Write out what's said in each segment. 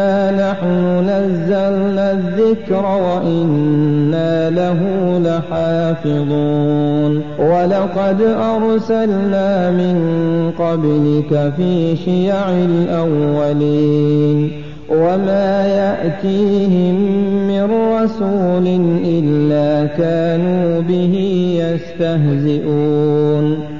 إنا نحن نزلنا الذكر وإنا له لحافظون ولقد أرسلنا من قبلك في شيع الأولين وما يأتيهم من رسول إلا كانوا به يستهزئون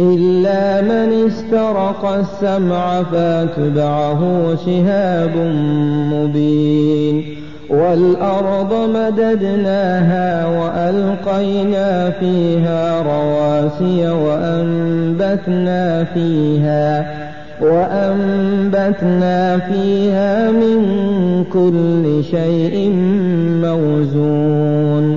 إلا من استرق السمع فاتبعه شهاب مبين. والأرض مددناها وألقينا فيها رواسي وأنبتنا فيها وأنبتنا فيها من كل شيء موزون.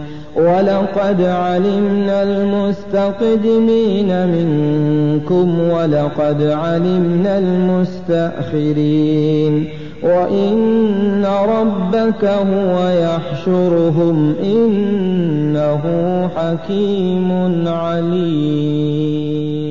ولقد علمنا المستقدمين منكم ولقد علمنا المستأخرين وإن ربك هو يحشرهم إنه حكيم عليم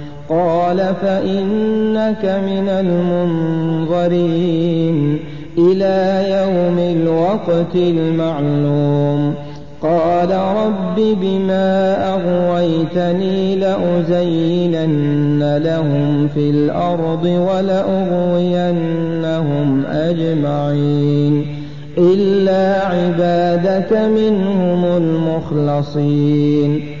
قال فإنك من المنظرين إلى يوم الوقت المعلوم. قال رب بما أغويتني لأزينن لهم في الأرض ولأغوينهم أجمعين. إلا عبادك منهم المخلصين.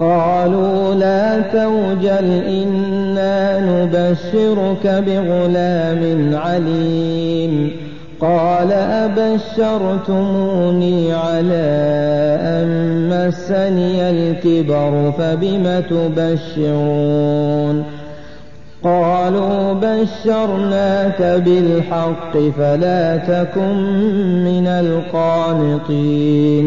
قالوا لا توجل إنا نبشرك بغلام عليم. قال أبشرتموني على أن مسني الكبر فبم تبشرون؟ قالوا بشرناك بالحق فلا تكن من القانطين.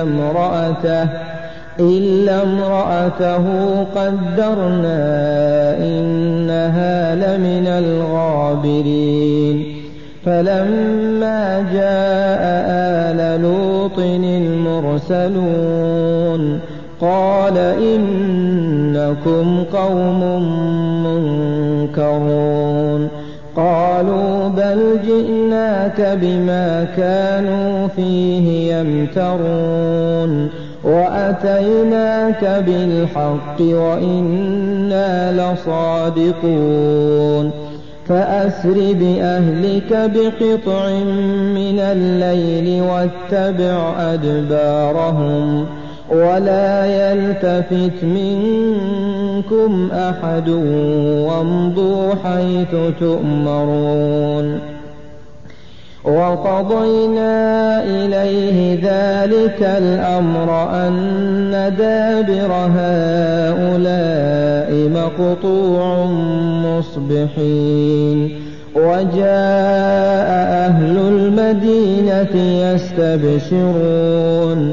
إلا امرأته إلا امرأته قدرنا إنها لمن الغابرين. فلما جاء آل لوط المرسلون قال إنكم قوم منكرون. قالوا بل جئناك بما كانوا فيه يمترون وأتيناك بالحق وإنا لصادقون فأسر بأهلك بقطع من الليل واتبع أدبارهم ولا يلتفت منكم أحد وامضوا حيث تؤمرون. وقضينا إليه ذلك الأمر أن دابر هؤلاء مقطوع مصبحين. وجاء أهل المدينة يستبشرون.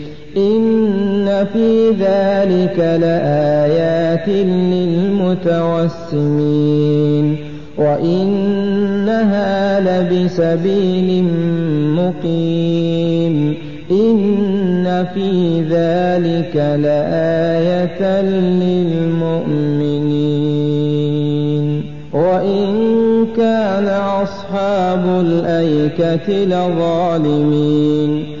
في ذلك لآيات للمتوسمين وإنها لبسبيل مقيم إن في ذلك لآية للمؤمنين وإن كان أصحاب الأيكة لظالمين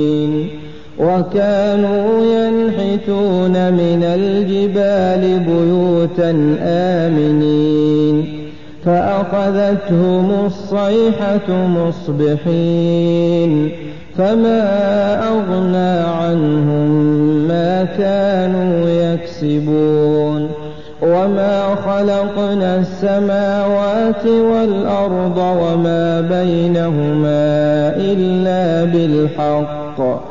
وكانوا ينحتون من الجبال بيوتا آمنين. فأخذتهم الصيحة مصبحين. فما أغنى عنهم ما كانوا يكسبون. وما خلقنا السماوات والأرض وما بينهما إلا بالحق.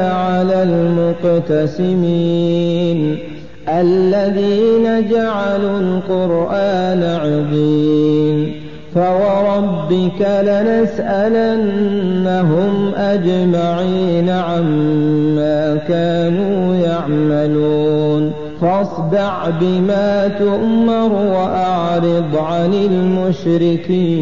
المقتسمين الذين جعلوا القرآن عظيم فوربك لنسألنهم أجمعين عما كانوا يعملون فاصدع بما تؤمر وأعرض عن المشركين